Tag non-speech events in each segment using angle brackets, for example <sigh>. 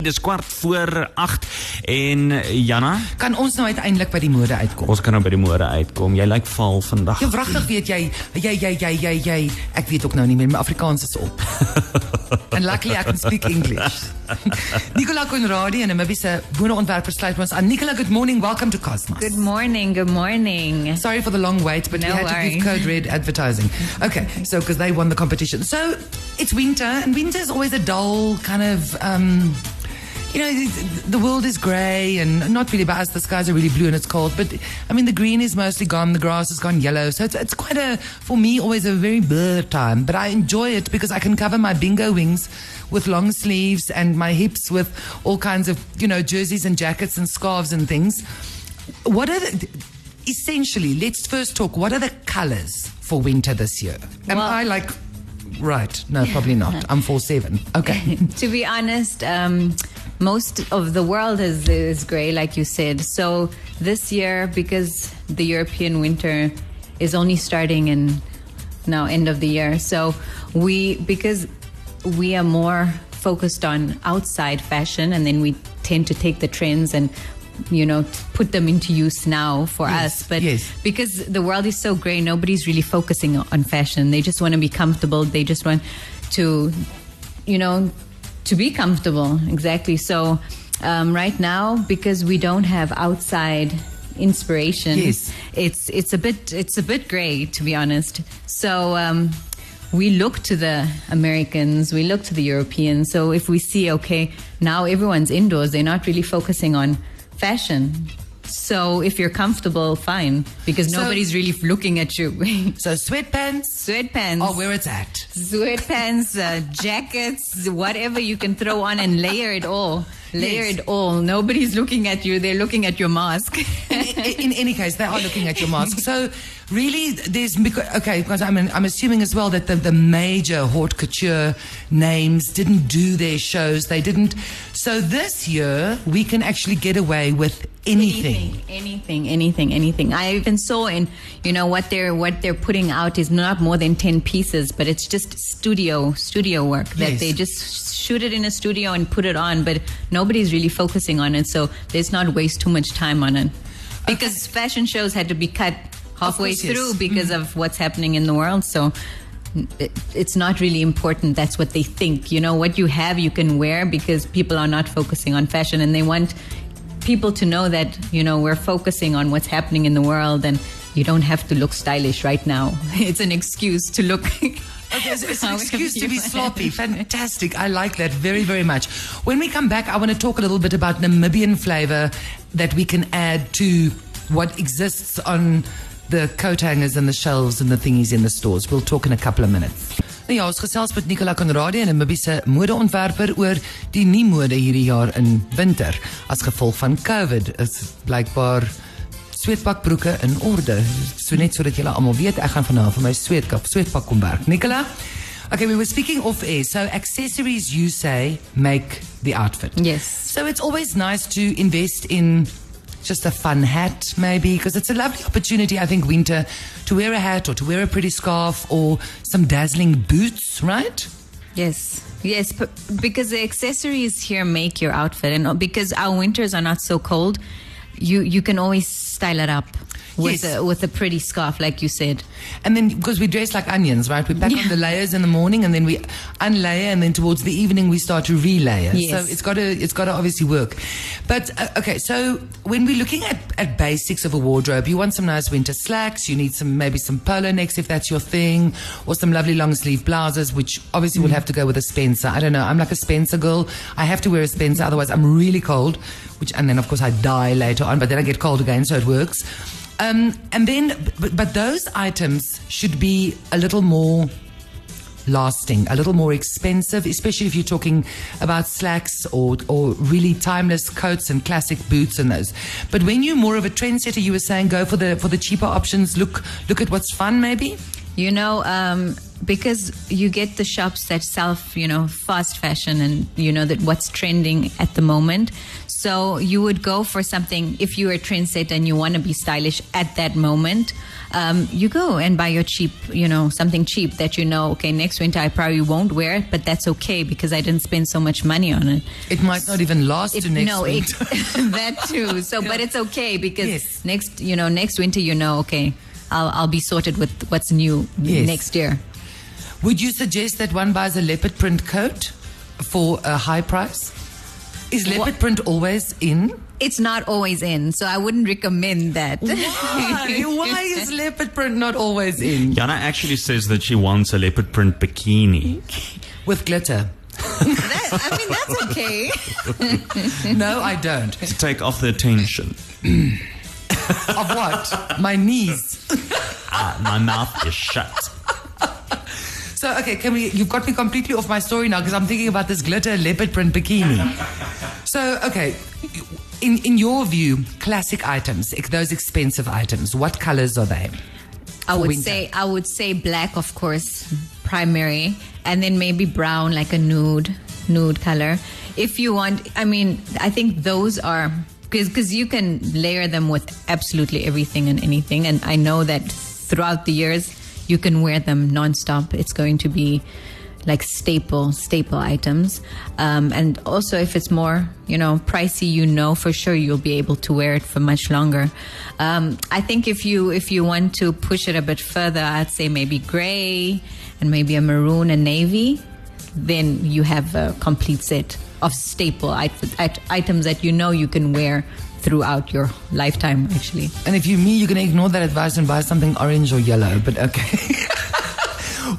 Dis kwart voor 8 en Janna, Kan ons nou uiteindelik by die mode uitkom? ons kan nou by die môre uitkom. Jy lyk val vandag. Ja, wragtig weet jy, jy jy jy jy jy ek weet ook nou nie meer, my Afrikaans is op. <laughs> And luckily I can speak English. <laughs> Nicola Conradi en 'n Mabisa boeneontwerper sluit ons aan. Nicola, good morning. Welcome to Cosmos. Good morning. Good morning. Sorry for the long wait, but we No had to give worry. Code Red advertising. Okay, so because they won the competition. So it's winter, and winter is always a dull kind of. Um, you know, the- world is grey and not really bad. The skies are really blue and it's cold. But I mean, the green is mostly gone. The grass has gone yellow. So it's, it's quite a, for me, always a very blur time. But I enjoy it because I can cover my bingo wings with long sleeves and my hips with all kinds of, you know, jerseys and jackets and scarves and things. What are the, essentially, let's first talk. What are the colors for winter this year? Am Well- I like, right? No, probably not. <laughs> I'm four seven. Okay. <laughs> To be honest, um, most of the world is is grey, like you said. So this year, because the European winter is only starting in now end of the year, so we because we are more focused on outside fashion, and then we tend to take the trends and you know put them into use now for Yes, us. But yes. because the world is so grey, nobody's really focusing on fashion. They just want to be comfortable. They just want to, you know, to be comfortable. Exactly. So um, right now, because we don't have outside inspiration, Yes. it's it's a bit it's a bit grey to be honest. So. Um, we look to the Americans, we look to the Europeans. So if we see, okay, now everyone's indoors, they're not really focusing on fashion. So if you're comfortable, fine, because So- nobody's really looking at you. <laughs> So sweatpants Sweatpants, are where it's at. sweatpants, uh, jackets, whatever you can throw on and layer it all. Layer Yes. it all. Nobody's looking at you, they're looking at your mask. <laughs> in, in any case, they are looking at your mask. So, really, there's okay. Because I'm, I'm assuming as well that the, the major haute couture names didn't do their shows. They didn't. So this year, we can actually get away with anything. anything, anything, anything. I even saw in, you know, what they're what they're putting out is not more than ten pieces, but it's just studio studio work that Yes. they just shoot it in a studio and put it on, but nobody's really focusing on it, so let's not waste too much time on it. Because fashion shows had to be cut halfway course, yes. through because mm-hmm. of what's happening in the world, so. It, it's not really important. That's what they think. You know, what you have, you can wear because people are not focusing on fashion and they want people to know that you know we're focusing on what's happening in the world and you don't have to look stylish right now <laughs> it's an excuse to look <laughs> Okay, so it's an excuse to be sloppy. <laughs> Fantastic. I like that very, very much. When we come back, I want to talk a little bit about Namibian flavor that we can add to what exists on the coat hangers and the shelves and the thingies in the stores. We'll talk in a couple of minutes. Nou Ja, ons gesels met Nikola Conradi, 'n Namibiese modeontwerper oor die nie mode hierdie jaar in winter as gevolg van COVID. Is blykbaar sweetpakbroeke in orde. So net sodat julle almal weet, ek gaan vanaand vir my sweetkap, sweetpak kom werk. Nikola? Okay, we were speaking off air. So accessories you say make the outfit. yes So it's always nice to invest in just a fun hat, maybe, because it's a lovely opportunity, I think, winter, to wear a hat or to wear a pretty scarf or some dazzling boots, right? yes yes because the accessories here make your outfit and because our winters are not so cold you you can always style it up with Yes. a with a pretty scarf like you said And then, because we dress like onions, right? We pack on Yeah. the layers in the morning, and then we unlayer, and then towards the evening we start to relayer. Yes. So it's got to it's got to obviously work. But uh, okay, so when we're looking at, at basics of a wardrobe, you want some nice winter slacks. You need some maybe some polo necks if that's your thing, or some lovely long sleeve blouses, which obviously will have to go with a Spencer. I don't know. I'm like a Spencer girl. I have to wear a Spencer, otherwise I'm really cold. Which and then of course I die later on, but then I get cold again, so it works. Um, and then, but, but those items should be a little more lasting, a little more expensive, especially if you're talking about slacks or, or really timeless coats and classic boots and those. But when you're more of a trendsetter, you were saying go for the for the cheaper options. Look look at what's fun, maybe. You know, um, because you get the shops that sell, you know, fast fashion and you know that what's trending at the moment. So you would go for something if you're a trendsetter and you want to be stylish at that moment. Um, you go and buy your cheap, you know, something cheap that you know, okay, next winter I probably won't wear it, but that's okay because I didn't spend so much money on it. It might not even last It- to next no, week. it, <laughs> that too. <laughs> So, but it's okay because Yes. next, you know, next winter, you know, okay, I'll I'll be sorted with what's new Yes. next year. Would you suggest that one buys a leopard print coat for a high price? Is leopard What- print always in? It's not always in, so I wouldn't recommend that. Why? Why is <laughs> leopard print not always in? Yana actually says that she wants a leopard print bikini. With glitter. That- I mean, that's okay. <laughs> No, I don't. To take off the tension. Of what? My knees. Ah, my mouth is shut. So, okay, can we? You've got me completely off my story now because I'm thinking about this glitter leopard print bikini. <laughs> So, okay, in in your view, classic items, ex- those expensive items, what colors are they? I would winter. say I would say black, of course, primary, and then maybe brown, like a nude, nude color. If you want, I mean, I think those are because you can layer them with absolutely everything and anything, and I know that throughout the years you can wear them nonstop. It's going to be like staple staple items um, and also if it's more you know pricey you know for sure you'll be able to wear it for much longer um, i think if you if you want to push it a bit further i'd say maybe gray and maybe a maroon and navy then you have a complete set of staple it- it- items that you know you can wear throughout your lifetime actually And if you're me, you're going to ignore that advice and buy something orange or yellow. But okay.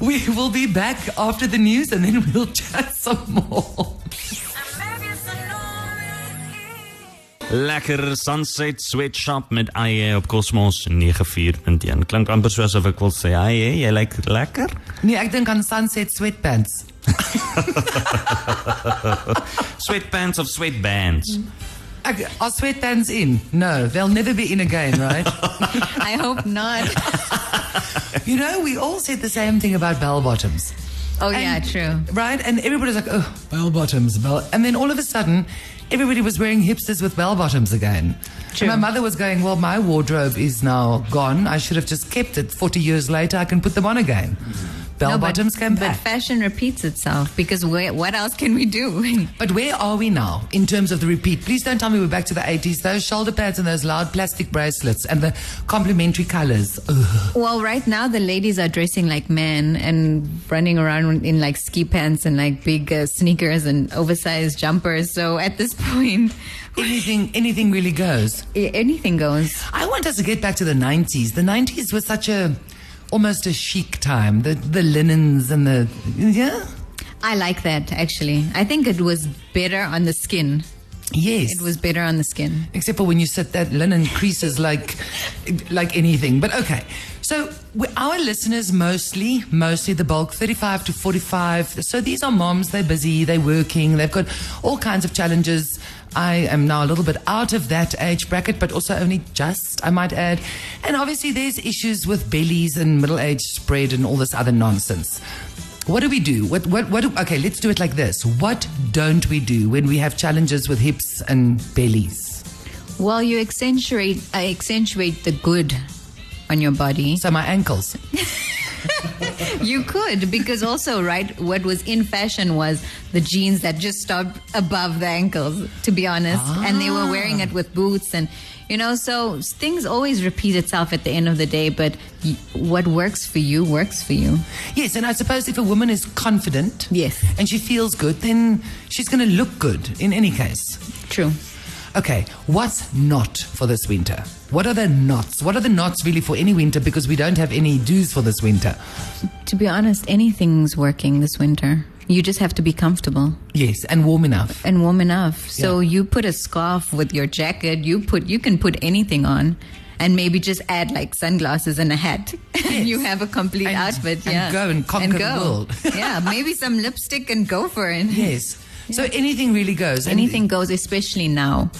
<laughs> we will be back after the news and then we'll <laughs> chat some more. Lekker sunset sweatshop met eie op Kosmos 94.1. Klink amper soos of ek wil sê, "Hey, jy lyk lekker." Nee, ek dink aan sunset sweatpants. <laughs> Sweatpants of sweatbands. Mm. Ek, are sweatpants in? No, they'll never be in again, right? <laughs> i hope not <laughs> you know, we all said the same thing about bell bottoms. oh yeah And- true Right? And everybody's like, oh, bell bottoms, bell. And then all of a sudden, everybody was wearing hipsters with bell bottoms again. True. And my mother was going, well, my wardrobe is now gone. I should have just kept it. 40 years later, I can put them on again. Bell No, bottoms came but fashion repeats itself because where, what else can we do? <laughs> But where are we now in terms of the repeat? Please don't tell me we're back to the 80s. Those shoulder pads and those loud plastic bracelets and the complementary colors. Ugh. well, right now the ladies are dressing like men and running around in like ski pants and like big uh, sneakers and oversized jumpers. So at this <laughs> point, Anything, anything really goes. anything goes. I want us to get back to the 90s. The 90s was such a, almost a chic time. The, the linens and the, yeah? I like that actually. I think it was better on the skin. Yes. It was better on the skin. except for when you sit that linen creases like like anything but okay so our listeners mostly mostly the bulk 35 to 45 so these are moms they're busy they're working they've got all kinds of challenges I am now a little bit out of that age bracket, but also only just, I might add. And obviously, there's issues with bellies and middle age spread and all this other nonsense. What do we do? What, what, what do, okay, let's do it like this. What don't we do when we have challenges with hips and bellies? Well, you accentuate uh, accentuate the good on your body. So my ankles. <laughs> You could, because also, right, what was in fashion was the jeans that just stopped above the ankles, to be honest. And they were wearing ah. it with boots and, you know, so things always repeat itself at the end of the day, but y- what works for you works for you. Yes, and I suppose if a woman is confident, Yes. and she feels good, then she's going to look good in any case. True. Okay, what's not for this winter? What are the knots? What are the knots really for any winter because we don't have any dues for this winter? To be honest, anything's working this winter. You just have to be comfortable Yes, and warm enough. and warm enough. So Yeah. you put a scarf with your jacket, you put you can put anything on and maybe just add like sunglasses and a hat. <laughs> and you have a complete And- outfit. and yeah. go and conquer the go. world. <laughs> yeah, maybe some lipstick and go for it. Yes. So anything really goes. And- Anything goes, especially now.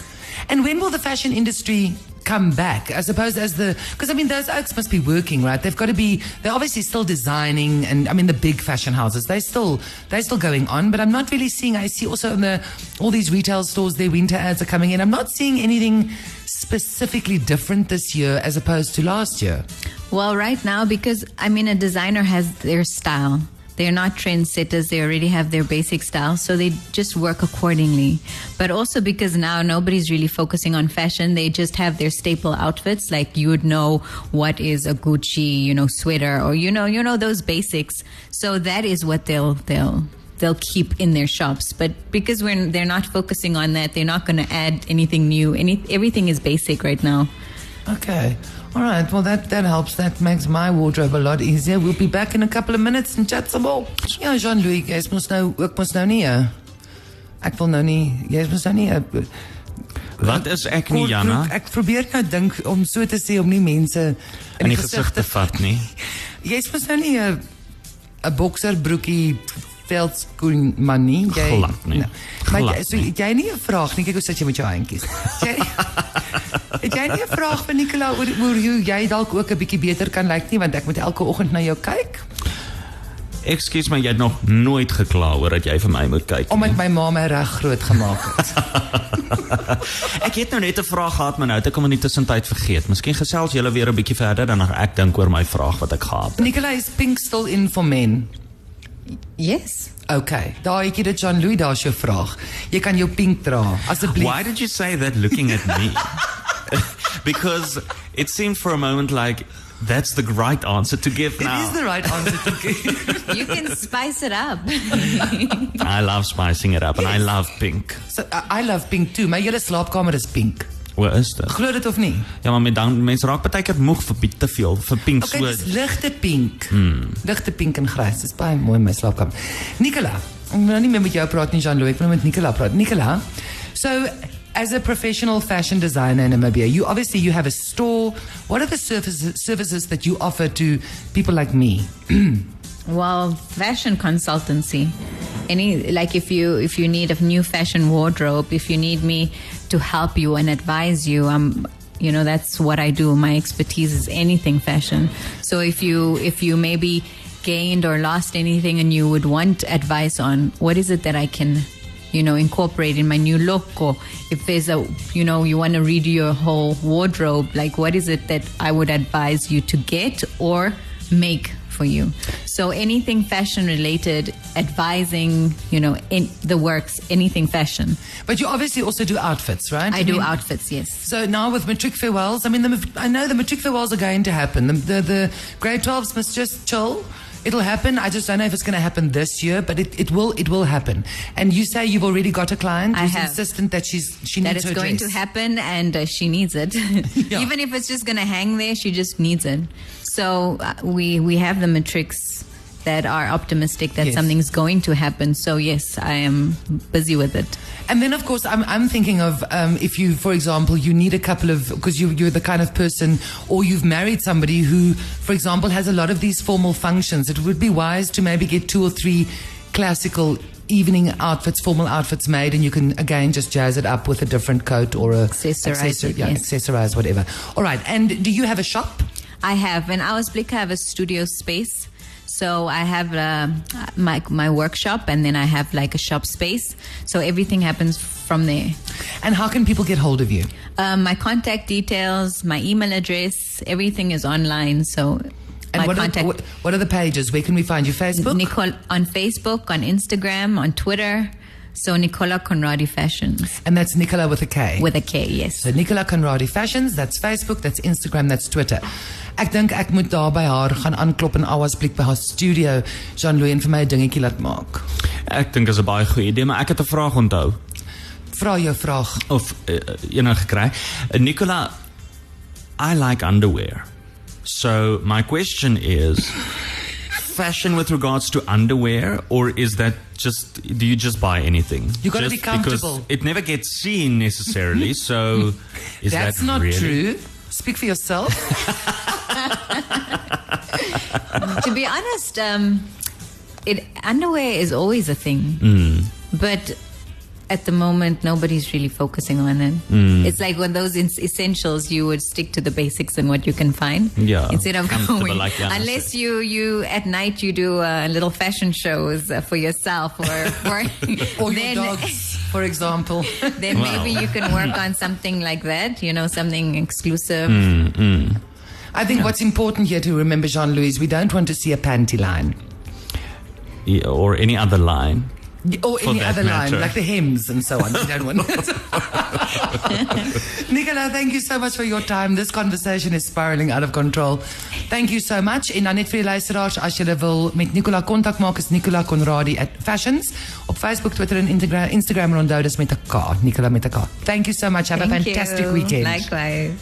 And when will the fashion industry come back? I suppose as the because I mean those oaks must be working, right? They've got to be. They're obviously still designing, and I mean the big fashion houses. They still they're still going on, but I'm not really seeing. I see also in the all these retail stores, their winter ads are coming in. I'm not seeing anything specifically different this year as opposed to last year. Well, right now, because I mean, a designer has their style. They're not trendsetters. They already have their basic style, so they just work accordingly. But also because now nobody's really focusing on fashion. They just have their staple outfits. Like you would know what is a Gucci, you know, sweater, or you know, you know those basics. So that is what they'll they'll they'll keep in their shops. But because when they're not focusing on that, they're not going to add anything new. Any everything is basic right now. Okay. All right. Well, that, that helps. That makes my wardrobe a lot easier. We'll be back in a couple of minutes and chat some more. Ja, Jean-Louis, jy mos nou ook mos nou nie. eh, Ek wil nou nie, jy mos nou nie. eh, Wat is ek nie, Jana? Ek probeer nou dink om so te sê om nie mense In die gesig te vat nie. <laughs> Jy's mos nou nie 'n 'n bokserbroekie veldskoen man nie. Jy Glad nie. Nou, maar Glad jy, so, nie. jy nie 'n vraag nie. Kyk hoe sit jy met jou handjies. Jy <laughs> Het jy nie 'n vraag vir Nicola oor oor hoe jy dalk ook 'n bietjie beter kan lyk nie want ek moet elke oggend na jou kyk Ekskuus my, jy het nog nooit gekla oor dat jy vir my moet kyk. omdat my ma my reg groot gemaak het. <laughs> Ek het nou net 'n vraag gehad, maar nou het ek hom in die tussentyd vergeet. Miskien gesels julle weer 'n bietjie verder dan ek dink oor my vraag wat ek gehad het. Nicola is pink still in for men. Yes. Okay, daar het jy dit Jean-Louis daar's jou vraag. Jy kan jou pink dra asseblief. Why did you say that looking at me? <laughs> because it seemed for a moment like that's the right answer to give It now. is the right answer to give. <laughs> You can spice it up. I love spicing it up and I love pink. so, I, I love pink too. My hele slaapkamer is pink. Waar is dit? Glo dit of nie? Ja, maar met dan mense raak baie keer moeg vir te veel vir pink Okay, so. dis ligte pink. Hmm. Ligte pink en grys. Dis baie mooi my slaapkamer. Nicola, ek wil nou nie meer met jou praat nie Jean-Louis, ek wil nou met Nicola praat. Nicola, so as a professional fashion designer in Namibia, you obviously you have a store. What are the services services that you offer to people like me? <clears throat> Well, fashion consultancy. Any like if you if you need a new fashion wardrobe, if you need me to help you and advise you, I'm you know that's what I do. My expertise is anything fashion. So if you if you maybe gained or lost anything and you would want advice on what is it that I can you know incorporate in my new look or if there's a you know you want to redo your whole wardrobe like what is it that I would advise you to get or make for you. So anything fashion related, advising, you know, in the works, anything fashion. But you obviously also do outfits, right? I do mean- outfits, yes. So now with matric farewells, I mean, the, I know the matric farewells are going to happen. The, the, the grade 12s must just chill. It'll happen. I just don't know if it's going to happen this year, but it, it will. It will happen. And you say you've already got a client I who's have. insistent that she's she That needs it's her going dress. to happen and uh, she needs it. <laughs> Even if it's just going to hang there, she just needs it. So uh, we we have the metrics that are optimistic that Yes. something's going to happen. So yes, I am busy with it. And then, of course, I'm, I'm thinking of um, if you, for example, you need a couple of, because you, you're the kind of person, or you've married somebody who, for example, has a lot of these formal functions, it would be wise to maybe get two or three classical evening outfits, formal outfits made, and you can, again, just jazz it up with a different coat or a Accessorize it, yeah, yes. accessorize, whatever. All right. And do you have a shop? I have in Auasblick. I have a studio space. So I have uh, my my workshop, and then I have like a shop space. So everything happens from there. And how can people get hold of you? Um, my contact details, my email address, everything is online. So And my what are, contact what, what are the pages? Where can we find you? Facebook? Nicole on Facebook, on Instagram, on Twitter. So Nikola Conradi Fashions and that's Nikola with a K. with a K. Yes. So Nikola Conradi Fashions, that's Facebook, that's Instagram, that's Twitter. Ek dink ek moet daar by haar gaan aanklop in Auasblick by haar studio, Jean-Louis en vir my 'n dingetjie laat maak. Ek dink is 'n baie goeie idee, maar ek het 'n vraag onthou Vra jou vraag. of uh, enige gekry. Uh, Nikola, I like underwear. So my question is fashion with regards to underwear or is that just do you just buy anything? You gotta Just be comfortable. Because it never gets seen necessarily. <laughs> so is That's that not really? true. Speak for yourself. <laughs> to be honest, um, it underwear is always a thing, Mm. but at the moment nobody's really focusing on it. Mm. It's like when those ins- essentials, you would stick to the basics and what you can find. Yeah, Instead of comfortable, going, like unless you you at night you do uh, little fashion shows uh, for yourself or for <laughs> Or your dogs, for example. <laughs> then Wow. maybe you can work on something like that. You know, something exclusive. Mm. I think what's important here to remember, Jean Louis, we don't want to see a panty line. Yeah, or any other line. Or For any that other line, like the hymns and so on. We don't want <laughs> Nikola, thank you so much for your time. This conversation is spiraling out of control. Thank you so much. En dan net vir die luisteraars, as jy wil met Nikola kontak maak, is Nikola Conradi at Fashions op Facebook, Twitter en Instagram, Instagram en onthou dis met 'n K, Nikola met 'n K. Thank you so much. Have a Thank fantastic you. weekend. Likewise.